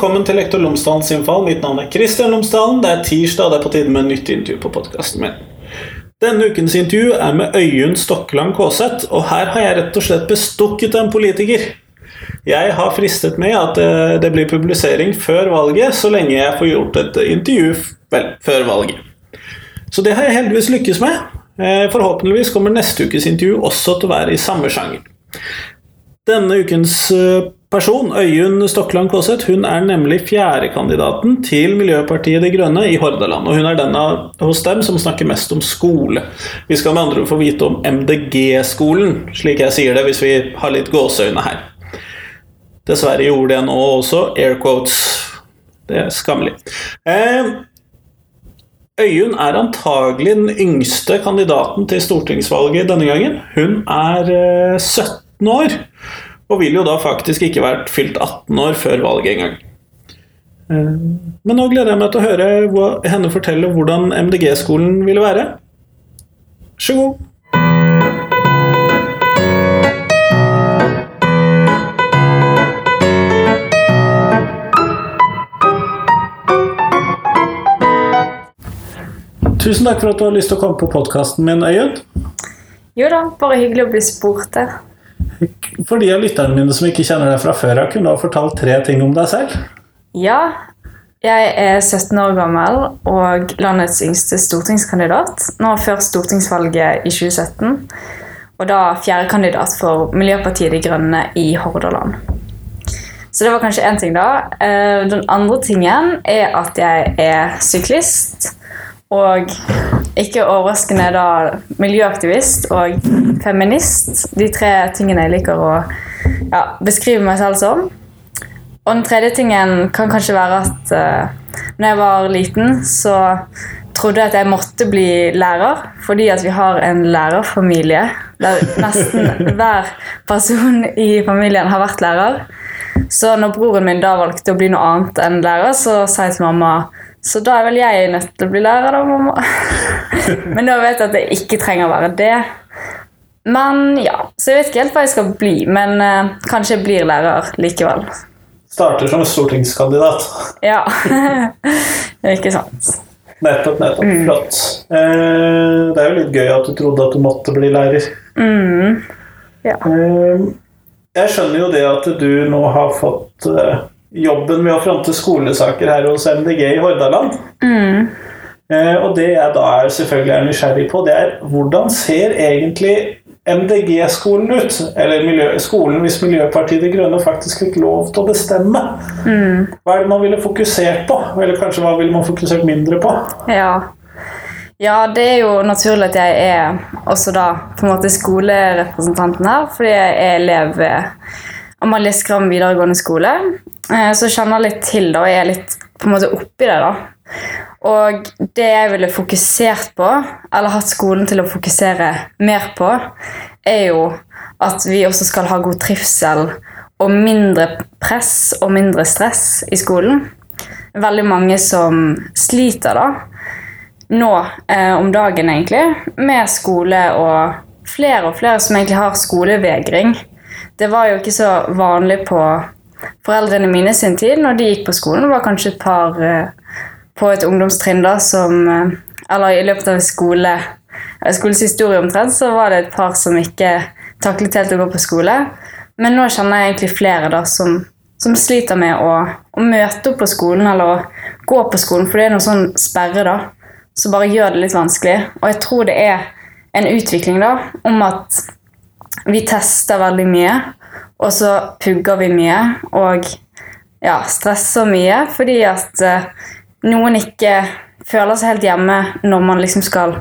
velkommen til Lektor Lomsdalens innfall. Mitt navn er Kristian Lomsdalen. Det er tirsdag, og det er på tide med nytt intervju på podkasten min. Denne ukens intervju er med Øyunn Stokkeland Kaaseth, og her har jeg rett og slett bestukket en politiker. Jeg har fristet med at eh, det blir publisering før valget, så lenge jeg får gjort et intervju vel, før valget. Så det har jeg heldigvis lykkes med. Eh, forhåpentligvis kommer neste ukes intervju også til å være i samme sjanger. Denne ukens eh, person, Øyunn Stokkeland Kaaseth, hun er nemlig fjerdekandidaten til Miljøpartiet De Grønne i Hordaland. Og hun er den hos dem som snakker mest om skole. Vi skal med andre ord få vite om MDG-skolen, slik jeg sier det hvis vi har litt gåseøyne her. Dessverre gjorde jeg nå også air quotes. Det er skammelig. Eh, Øyunn er antagelig den yngste kandidaten til stortingsvalget denne gangen. Hun er 17 år, og vil jo da faktisk ikke vært fylt 18 år før valget engang. Men nå gleder jeg meg til å høre henne fortelle hvordan MDG-skolen ville være. Vær så god. Tusen takk for at du har lyst til å komme på podkasten min, Øyunn. Jo da, bare hyggelig å bli spurt. For de av lytterne mine som ikke kjenner deg fra før jeg kunne ha fortalt tre ting om deg selv? Ja, jeg er 17 år gammel og landets yngste stortingskandidat. Nå før stortingsvalget i 2017. Og da fjerdekandidat for Miljøpartiet De Grønne i Hordaland. Så det var kanskje én ting, da. Den andre tingen er at jeg er syklist. Og ikke overraskende da miljøaktivist og feminist. De tre tingene jeg liker å ja, beskrive meg selv som. Og den tredje tingen kan kanskje være at uh, når jeg var liten, så trodde jeg at jeg måtte bli lærer, fordi at vi har en lærerfamilie der nesten hver person i familien har vært lærer. Så når broren min da valgte å bli noe annet enn lærer, så sa jeg til mamma så da er vel jeg nødt til å bli lærer, da, mamma. Men nå vet jeg at det ikke trenger å være det. Men ja, Så jeg vet ikke helt hva jeg skal bli, men uh, kanskje jeg blir lærer likevel. Starter som stortingskandidat. Ja. ikke sant. Nettopp, nettopp. Mm. Flott. Eh, det er jo litt gøy at du trodde at du måtte bli lærer. Mm. Ja. Eh, jeg skjønner jo det at du nå har fått eh, jobben med å fronte skolesaker her hos MDG i Hordaland. Mm. Eh, og det jeg da er selvfølgelig er nysgjerrig på, det er hvordan ser egentlig MDG-skolen ut? Eller miljø, skolen hvis Miljøpartiet De Grønne faktisk fikk lov til å bestemme. Mm. Hva er det man ville fokusert på? Eller kanskje hva ville man fokusert mindre på? Ja. ja, det er jo naturlig at jeg er også da på en måte skolerepresentanten her, fordi jeg er elev ved Amalie Skram videregående skole. Eh, så kjenner jeg litt til det, og er litt på en måte oppi det. da. Og det jeg ville fokusert på, eller hatt skolen til å fokusere mer på, er jo at vi også skal ha god trivsel og mindre press og mindre stress i skolen. Veldig mange som sliter da, nå eh, om dagen, egentlig, med skole, og flere og flere som egentlig har skolevegring. Det var jo ikke så vanlig på foreldrene mine sin tid når de gikk på skolen. Var kanskje et par eh, på et ungdomstrinn da som eh, Eller i løpet av skole, skolens historie omtrent, så var det et par som ikke taklet helt å gå på skole. Men nå kjenner jeg egentlig flere da som, som sliter med å, å, møte opp på skolen eller å gå på skolen, for det er noe sånn sperre da, som bare gjør det litt vanskelig. Og jeg tror det er en utvikling da, om at vi tester veldig mye, og så pugger vi mye og ja, stresser mye fordi at uh, noen ikke føler seg helt hjemme når man liksom skal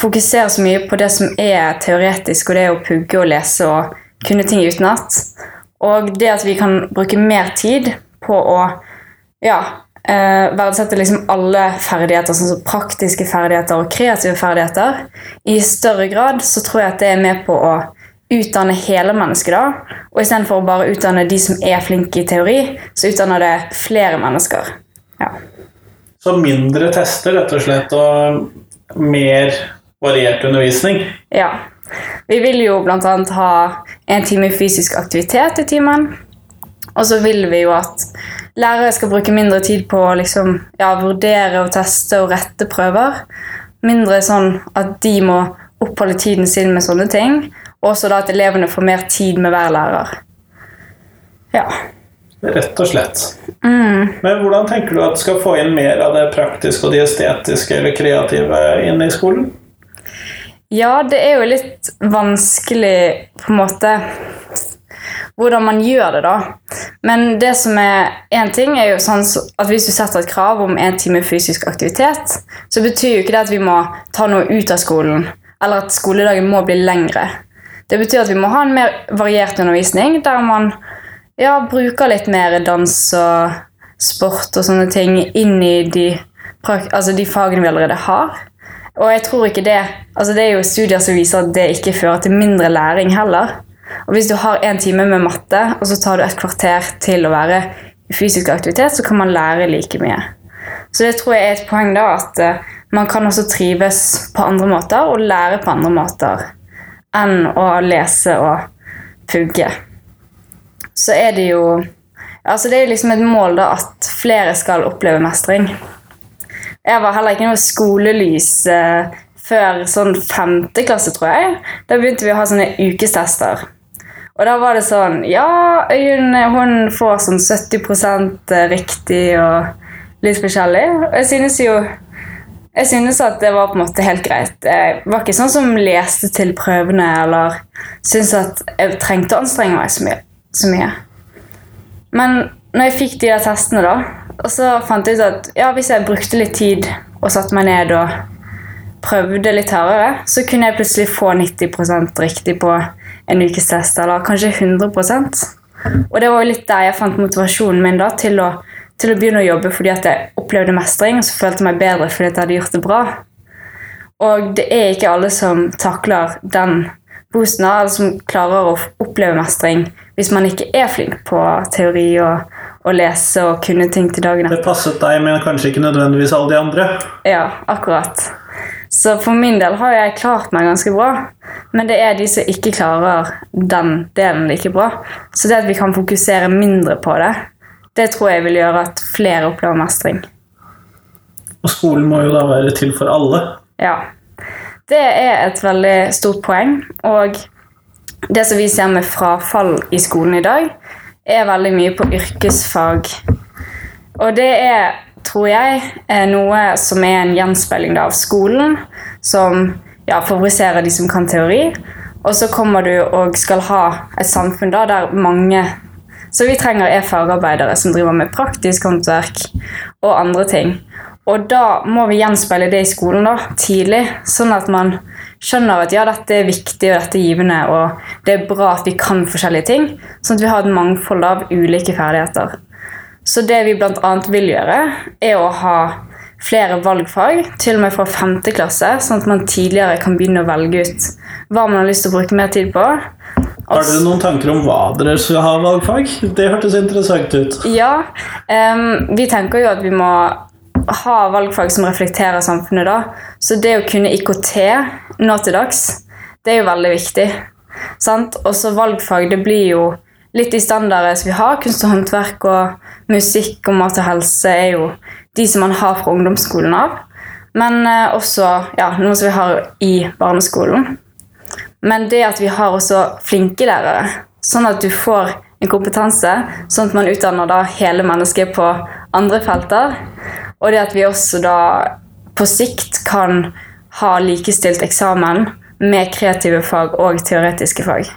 fokusere så mye på det som er teoretisk, og det er å pugge og lese og kunne ting utenat. Og det at vi kan bruke mer tid på å ja, uh, verdsette liksom alle ferdigheter, sånn som praktiske ferdigheter og kreative ferdigheter, i større grad, så tror jeg at det er med på å utdanne hele mennesket, da. Og istedenfor å bare utdanne de som er flinke i teori, så utdanner det flere mennesker. Ja. Så mindre tester, rett og slett, og mer variert undervisning? Ja. Vi vil jo bl.a. ha en time fysisk aktivitet i timen. Og så vil vi jo at lærere skal bruke mindre tid på å liksom, ja, vurdere og teste og rette prøver. Mindre sånn at de må oppholde tiden sin med sånne ting. Og også da at elevene får mer tid med hver lærer. Ja. Rett og slett. Men hvordan tenker du at du skal få inn mer av det praktiske og de estetiske eller kreative inn i skolen? Ja, det er jo litt vanskelig på en måte hvordan man gjør det, da. Men det som er én ting, er jo sånn at hvis du setter et krav om én time fysisk aktivitet, så betyr jo ikke det at vi må ta noe ut av skolen, eller at skoledagen må bli lengre. Det betyr at vi må ha en mer variert undervisning, der man ja, bruker litt mer dans og sport og sånne ting inn i de, altså de fagene vi allerede har. Og jeg tror ikke det altså Det er jo studier som viser at det ikke fører til mindre læring heller. Og Hvis du har én time med matte, og så tar du et kvarter til å være i fysisk aktivitet, så kan man lære like mye. Så det tror jeg er et poeng, da, at eh, man kan også trives på andre måter og lære på andre måter enn å lese og pugge. Så er det jo Altså det er liksom et mål da at flere skal oppleve mestring. Jeg var heller ikke noe skolelys eh, før sånn femte klasse, tror jeg. Da begynte vi å ha sånne ukestester. Og da var det sånn Ja, Øyunn hun får sånn 70 riktig og litt forskjellig. Og jeg synes jo jeg synes at det var på en måte helt greit. Jeg var ikke sånn som leste til prøvene eller syntes at jeg trengte å anstrenge meg så mye. Så mye. Men når jeg fikk de der testene, da, og så fant jeg ut at ja, hvis jeg brukte litt tid og satte meg ned og prøvde litt hardere, så kunne jeg plutselig få 90% riktig på en ukes test, eller kanskje 100% Og det var jo litt der jeg fant motivasjonen min da, til å, til å begynne å jobbe fordi at jeg opplevde mestring og så følte jeg meg bedre fordi at jeg hadde gjort det bra. Og det er ikke alle som takler den boosten, eller som klarer å oppleve mestring hvis man ikke er flink på teori og, og lese og kunne ting til dagen etter. Det passet deg, men kanskje ikke nødvendigvis alle de andre. Ja, akkurat. Så for min del har jeg klart meg ganske bra. Men det er de som ikke klarer den delen like bra. Så det at vi kan fokusere mindre på det, det tror jeg vil gjøre at flere opplever mestring. Og skolen må jo da være til for alle. Ja. Det er et veldig stort poeng. Og det som vi ser med frafall i skolen i dag, er veldig mye på yrkesfag. Og det er, tror jeg, er noe som er en gjenspeiling av skolen, som ja, favoriserer de som kan teori. Og så kommer du og skal ha et samfunn da, der mange Så vi trenger er fagarbeidere som driver med praktisk håndverk og andre ting. Og da må vi gjenspeile det i skolen da, tidlig, sånn at man skjønner at ja, dette er viktig og dette er givende, og det er bra at vi kan forskjellige ting, sånn at vi har et mangfold av ulike ferdigheter. Så det vi bl.a. vil gjøre, er å ha flere valgfag, til og med fra 5. klasse, sånn at man tidligere kan begynne å velge ut hva man har lyst til å bruke mer tid på. Har dere noen tanker om hva dere skal ha valgfag? Det hørtes interessant ut. Ja, um, vi tenker jo at vi må ha valgfag som reflekterer samfunnet da. Så det å kunne IKT nå til dags, det er jo veldig viktig. Og Også valgfag, det blir jo litt i standarder som vi har. Kunst og håndverk og musikk og mat og helse er jo de som man har fra ungdomsskolen av. Men eh, også ja, noe som vi har i barneskolen. Men det at vi har også flinke lærere, sånn at du får en kompetanse, sånn at man utdanner da hele mennesket på andre felter. Og det at vi også da på sikt kan ha likestilt eksamen med kreative fag og teoretiske fag.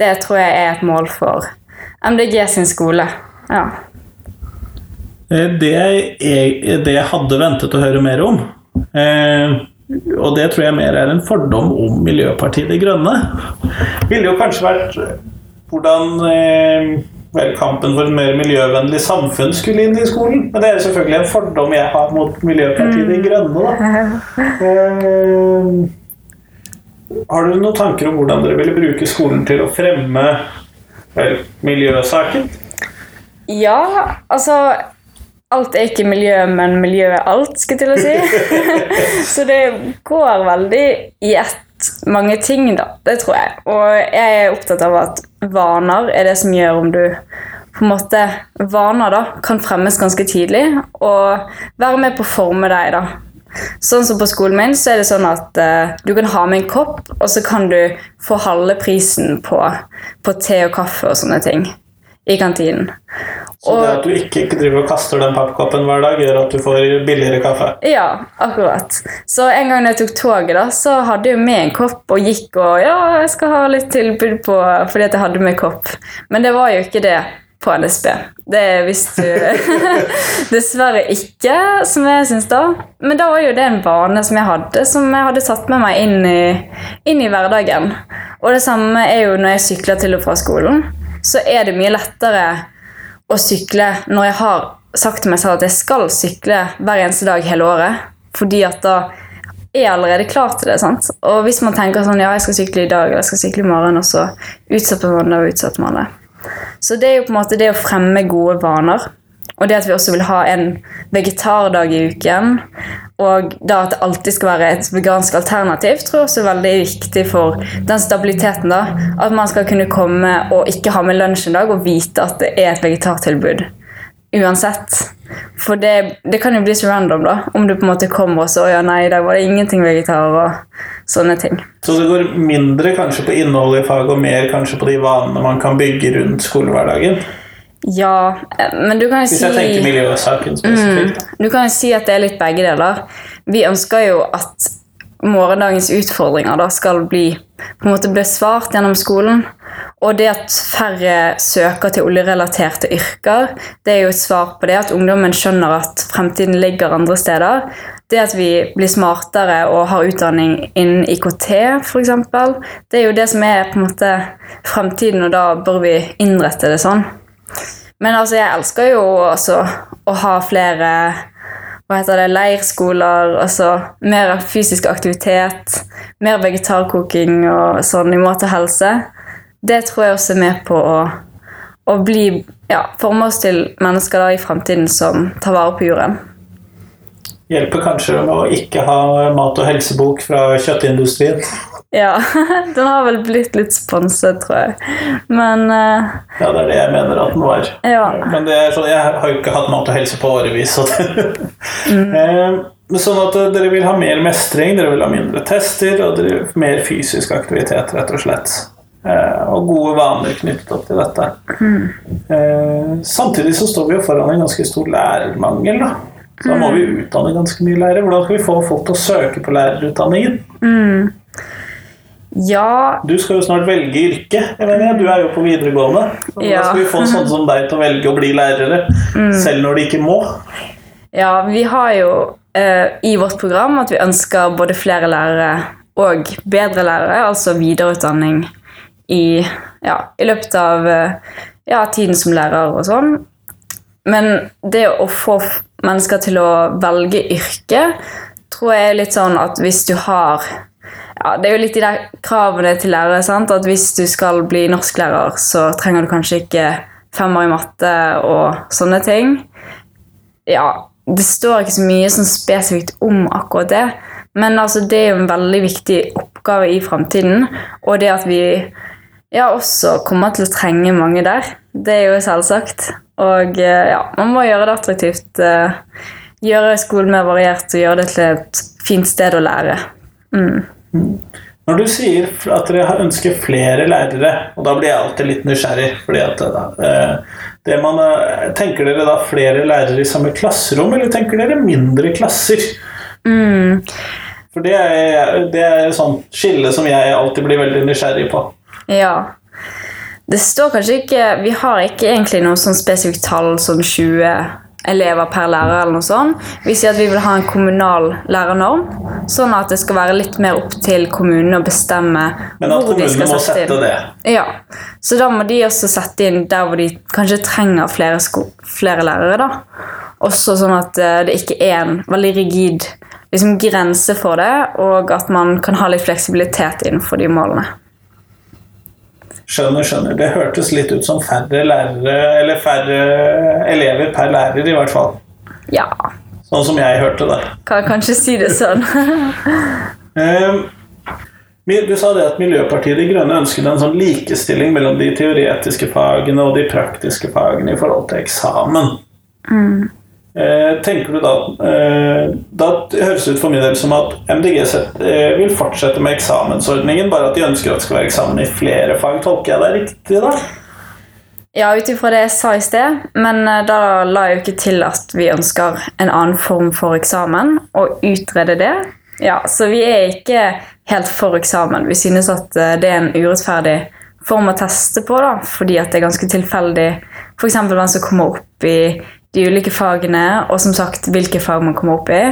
Det tror jeg er et mål for MDG sin skole. Ja. Eh, Det jeg, det jeg hadde ventet å høre mer om, eh, og det tror jeg mer er en fordom om Miljøpartiet De Grønne, ville jo kanskje vært hvordan eh, vel, kampen for et mer miljøvennlig samfunn skulle inn i skolen. Men det er selvfølgelig en fordom jeg har mot Miljøpartiet De Grønne. Da. Eh, har dere noen tanker om hvordan dere ville bruke skolen til å fremme vel, miljøsaken? Ja, altså Alt er ikke miljø, men miljø er alt, skal jeg til å si. Så det går veldig i ett mange ting, da. Det tror jeg. Og jeg er opptatt av at vaner er det som gjør om du på en måte vaner da, kan fremmes ganske tidlig, og være med på å forme deg. da. Sånn som På skolen min så er det sånn at uh, du kan ha med en kopp, og så kan du få halve prisen på, på te og kaffe og sånne ting i kantinen. Så det at du ikke driver og kaster den pappkoppen hver dag, gjør at du får billigere kaffe? Ja, akkurat. Så en gang jeg tok toget, da, så hadde jeg med en kopp og gikk og Ja, jeg skal ha litt tilbud på fordi at jeg hadde med kopp. Men det var jo ikke det på NSB. Det visste du dessverre ikke, som jeg syns da. Men da var jo det en vane som jeg hadde, som jeg hadde tatt med meg inn i, inn i hverdagen. Og det samme er jo når jeg sykler til og fra skolen så er det mye lettere å sykle når jeg har sagt til meg selv at jeg skal sykle hver eneste dag hele året. Fordi at da er jeg allerede klar til det. sant? Og hvis man tenker sånn ja, jeg skal sykle i dag eller jeg skal sykle i morgen, og så utsetter man det og utsetter man det. Så det er jo på en måte det å fremme gode vaner. Og det at vi også vil ha en vegetardag i uken, og da at det alltid skal være et vegansk alternativ, tror jeg også er veldig viktig for den stabiliteten. da. At man skal kunne komme og ikke ha med lunsj en dag og vite at det er et vegetartilbud. Uansett. For det, det kan jo bli så random, da. Om du på en måte kommer og så ja, nei, der var det ingenting vegetar og sånne ting. Så det går mindre kanskje på innholdet i faget og mer kanskje på de vanene man kan bygge rundt skolehverdagen? Ja, men du kan jo si Hvis jeg tenker miljøsaken spesifikt. Mm, du kan jo si at det er litt begge deler. Vi ønsker jo at morgendagens utfordringer da skal bli på en måte besvart gjennom skolen. Og det at færre søker til oljerelaterte yrker, det er jo et svar på det. At ungdommen skjønner at fremtiden ligger andre steder. Det at vi blir smartere og har utdanning innen IKT, f.eks. Det er jo det som er på en måte fremtiden, og da bør vi innrette det sånn. Men altså, jeg elsker jo også å ha flere hva heter det, leirskoler, altså mer fysisk aktivitet, mer vegetarkoking og sånn i mat og helse. Det tror jeg også er med på å, å bli, ja, forme oss til mennesker da i fremtiden som tar vare på jorden. Hjelper kanskje å ikke ha mat- og helsebok fra kjøttindustrien. Ja, den har vel blitt litt sponset, tror jeg. Men uh, Ja, det er det jeg mener at den var. Ja. Men det er sånn, jeg har jo ikke hatt mat og helse på årevis. Så mm. eh, sånn at eh, dere vil ha mer mestring, dere vil ha mindre tester og dere mer fysisk aktivitet, rett og slett. Og gode vaner knyttet opp til dette. Mm. Samtidig så står vi jo foran en ganske stor lærermangel. da. Da må vi utdanne ganske mye lærere. Hvordan skal vi få folk til å søke på lærerutdanningen? Mm. Ja Du skal jo snart velge yrke. Jeg mener, du er jo på videregående. Ja. skal vi få sånne som deg til å velge å bli lærere, mm. selv når de ikke må? Ja, vi har jo eh, i vårt program at vi ønsker både flere lærere og bedre lærere, altså videreutdanning i, ja, i løpet av eh, ja, tiden som lærer og sånn. Men det å få mennesker til å velge yrke tror jeg er litt sånn at hvis du har ja, Det er jo litt de der kravene til lærere. sant? At hvis du skal bli norsklærer, så trenger du kanskje ikke femmer i matte og sånne ting. Ja, det står ikke så mye sånn spesifikt om akkurat det. Men altså, det er jo en veldig viktig oppgave i framtiden. Og det at vi ja, også kommer til å trenge mange der, det er jo selvsagt. Og eh, ja, man må gjøre det attraktivt. Eh, gjøre skolen mer variert og gjøre det til et fint sted å lære. Mm. Når du sier at dere ønsker flere lærere, og da blir jeg alltid litt nysgjerrig fordi at eh, det man, eh, Tenker dere da flere lærere i samme klasserom, eller tenker dere mindre klasser? Mm. For det er, det er sånt skille som jeg alltid blir veldig nysgjerrig på. Ja. Det står kanskje ikke Vi har ikke egentlig noe sånn spesifikt tall, sånn 20 elever per lærer. eller noe sånt. Vi sier at vi vil ha en kommunal lærernorm, sånn at det skal være litt mer opp til kommunene å bestemme hvor de skal sette inn. Det. Ja, Så da må de også sette inn der hvor de kanskje trenger flere, flere lærere. da. Også sånn at eh, det ikke er en veldig rigid liksom, grense for det, og at man kan ha litt fleksibilitet innenfor de målene. Skjønner, skjønner. Det hørtes litt ut som færre lærere, eller færre elever per lærer, i hvert fall. Ja. Sånn som jeg hørte det. Kan kanskje si det sånn. Ehm, Du sa det at Miljøpartiet De Grønne ønsket en sånn likestilling mellom de teoretiske fagene og de praktiske fagene i forhold til eksamen. Eh, tenker du da eh, Da høres det ut for min del som at MDG eh, vil fortsette med eksamensordningen, bare at de ønsker at det skal være eksamen i flere fag. Tolker jeg det riktig, da? Ja, ut ifra det jeg sa i sted, men eh, da la jeg jo ikke til at vi ønsker en annen form for eksamen, og utrede det. Ja, Så vi er ikke helt for eksamen. Vi synes at eh, det er en urettferdig form å teste på, da, fordi at det er ganske tilfeldig f.eks. hvem som kommer opp i de ulike fagene, og som sagt hvilke fag man kommer opp i.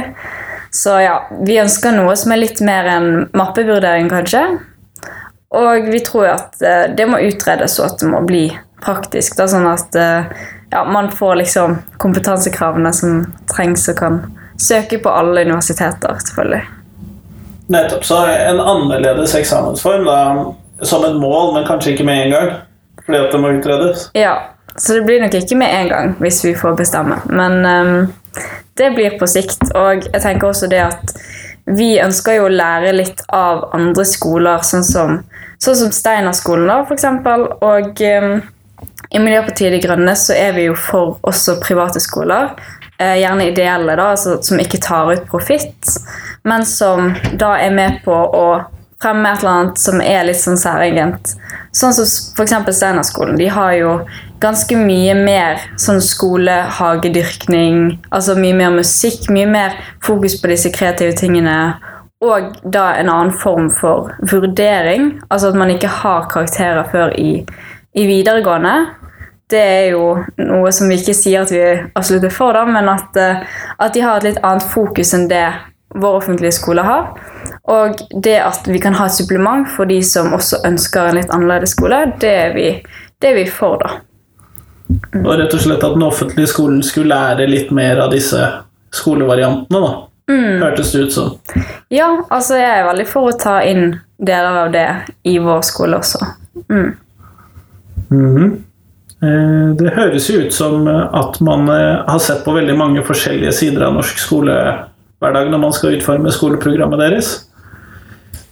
Så ja, vi ønsker noe som er litt mer enn mappevurdering, kanskje. Og vi tror at eh, det må utredes, og at det må bli praktisk. Da, sånn at eh, ja, man får liksom kompetansekravene som trengs og kan søke på alle universiteter, selvfølgelig. Nettopp. Så en annerledes eksamensform da, som et mål, men kanskje ikke med en gang. Fordi at det må utredes. Ja, så det blir nok ikke med en gang hvis vi får bestemme. Men um, det blir på sikt. Og jeg tenker også det at vi ønsker jo å lære litt av andre skoler, sånn som, sånn som Steinerskolen, da, eksempel. Og um, i Miljøpartiet De Grønne så er vi jo for også private skoler. Uh, gjerne ideelle, da, altså, som ikke tar ut profitt, men som da er med på å fremme et eller annet som er litt sånn særegent. Sånn som f.eks. Steinerskolen. De har jo ganske mye mer sånn skolehagedyrkning, altså mye mer musikk, mye mer fokus på disse kreative tingene. Og da en annen form for vurdering, altså at man ikke har karakterer før i, i videregående. Det er jo noe som vi ikke sier at vi absolutt er for, da, men at, eh, at de har et litt annet fokus enn det vår offentlige skole har. Og det at vi kan ha et supplement for de som også ønsker en litt annerledes skole, det er vi, det er vi for, da. Og rett og slett at den offentlige skolen skulle lære litt mer av disse skolevariantene, da. Hørtes det ut som. Ja, altså jeg er veldig for å ta inn deler av det i vår skole også. Mm. Mm -hmm. Det høres jo ut som at man eh, har sett på veldig mange forskjellige sider av norsk skolehverdag når man skal utforme skoleprogrammet deres.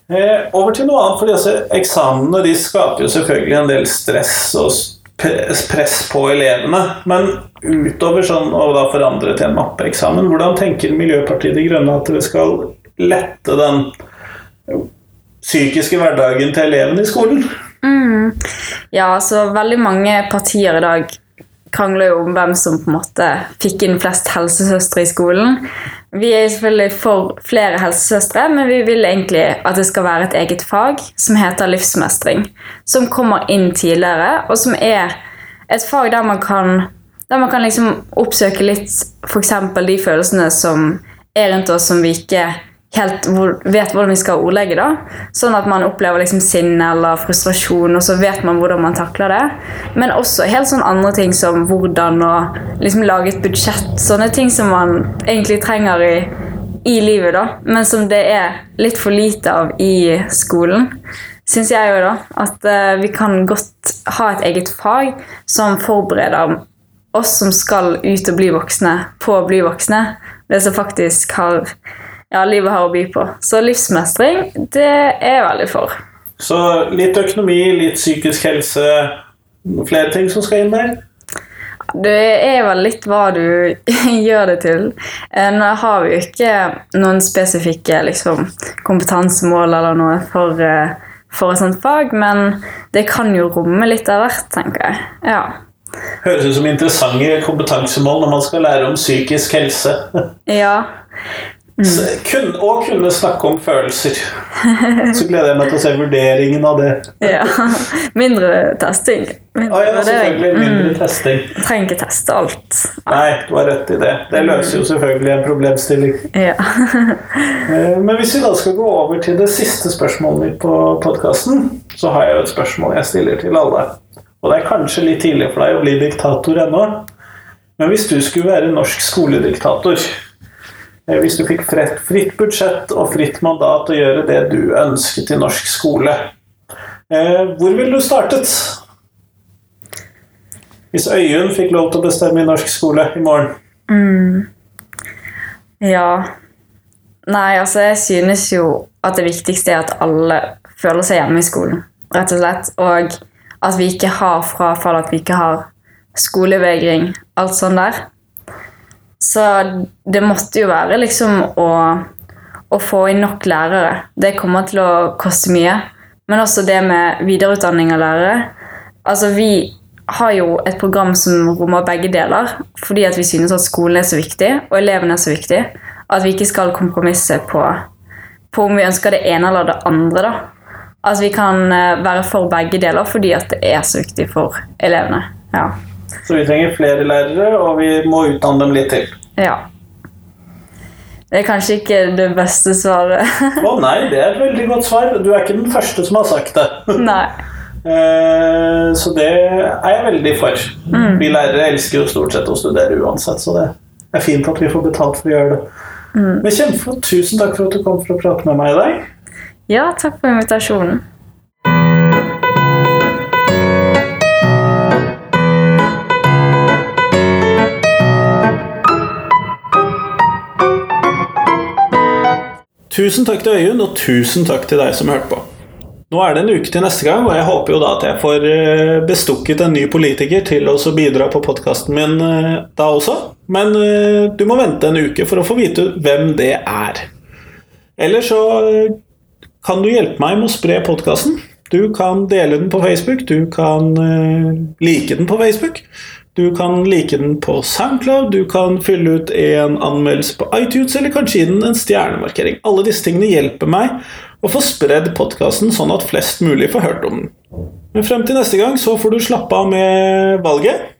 Eh, Over til noe annet, for disse eksamene de skaper jo selvfølgelig en del stress og press på elevene. Men utover sånn å da forandre til en mappeeksamen, hvordan tenker Miljøpartiet De Grønne at dere skal lette den psykiske hverdagen til elevene i skolen? Ja, altså veldig mange partier i dag krangler jo om hvem som på en måte fikk inn flest helsesøstre i skolen. Vi er selvfølgelig for flere helsesøstre, men vi vil egentlig at det skal være et eget fag som heter livsmestring. Som kommer inn tidligere, og som er et fag der man kan, der man kan liksom oppsøke litt f.eks. de følelsene som er rundt oss som vi ikke helt hvor, vet hvordan vi skal ordlegge. da. Sånn at man opplever liksom sinne eller frustrasjon, og så vet man hvordan man takler det. Men også helt sånn andre ting som hvordan å liksom lage et budsjett. Sånne ting som man egentlig trenger i, i livet, da, men som det er litt for lite av i skolen. Syns jeg jo, da. At eh, vi kan godt ha et eget fag som forbereder oss som skal ut og bli voksne, på å bli voksne. Det som faktisk har ja, livet har å by på. Så livsmestring, det er jeg veldig for. Så litt økonomi, litt psykisk helse, flere ting som skal inn der. Det er vel litt hva du gjør det til. Eh, Nå har vi jo ikke noen spesifikke liksom, kompetansemål eller noe for, eh, for et sånt fag, men det kan jo romme litt av hvert, tenker jeg. Ja. Høres ut som interessante kompetansemål når man skal lære om psykisk helse. ja. Så kun, og kunne snakke om følelser. Så gleder jeg meg til å se vurderingen av det. ja. Mindre testing. Mindre ah, ja, selvfølgelig. Mindre testing. Mm. Trenger ikke teste alt. Nei, du har rett i det. Det løser jo selvfølgelig en problemstilling. Ja. Eh, Men hvis vi da skal gå over til det siste spørsmålet på podkasten, så har jeg jo et spørsmål jeg stiller til alle. Og det er kanskje litt tidlig for deg å bli diktator ennå, men hvis du skulle være norsk skolediktator Hvis du fikk fritt, budsjett og fritt mandat å gjøre det du ønsket i norsk skole, eh, hvor ville du startet? Hvis Øyunn fikk lov til å bestemme i norsk skole i morgen? Ja Nei, altså jeg synes jo at det viktigste er at alle føler seg hjemme i skolen, rett og slett. Og at vi ikke har frafall, at vi ikke har skolevegring, alt sånt der. Så det måtte jo være liksom å, å få inn nok lærere. Det kommer til å koste mye. Men også det med videreutdanning av lærere. Altså, vi har jo et program som rommer begge deler, fordi at vi synes at skolen er så viktig, og elevene er så viktig, at vi ikke skal kompromisse på, på om vi ønsker det ene eller det andre. da. Altså, vi kan eh, være for begge deler fordi at det er så viktig for elevene. Ja. Så vi trenger flere lærere, og vi må utdanne dem litt til. ja. Det er kanskje ikke det beste svaret. Å nei, det er et veldig godt svar. Du er ikke den første som har sagt det. Nei. Eh, Så det er jeg veldig for. Vi lærere elsker jo stort sett å studere uansett, så det er fint at vi får betalt for å gjøre det. Men kjempeflott. Tusen takk for at du kom for å prate med meg i dag. Ja, takk for invitasjonen. Tusen takk til Øyunn, og tusen takk til deg som hørte på. Nå er det en uke til neste gang, og jeg håper jo da at jeg får eh, bestukket en ny politiker til å bidra på podkasten min eh, da også. Men eh, du må vente en uke for å få vite hvem det er. Eller så kan du hjelpe meg med å spre podkasten. Du kan dele den på Facebook, du kan like den på Facebook. Du kan like den på SoundCloud, du kan fylle ut en anmeldelse på iTunes, eller kanskje gi den en stjernemarkering. Alle disse tingene hjelper meg å få spredd podkasten sånn at flest mulig får hørt om den. Men frem til neste gang så får du slappe av med valget.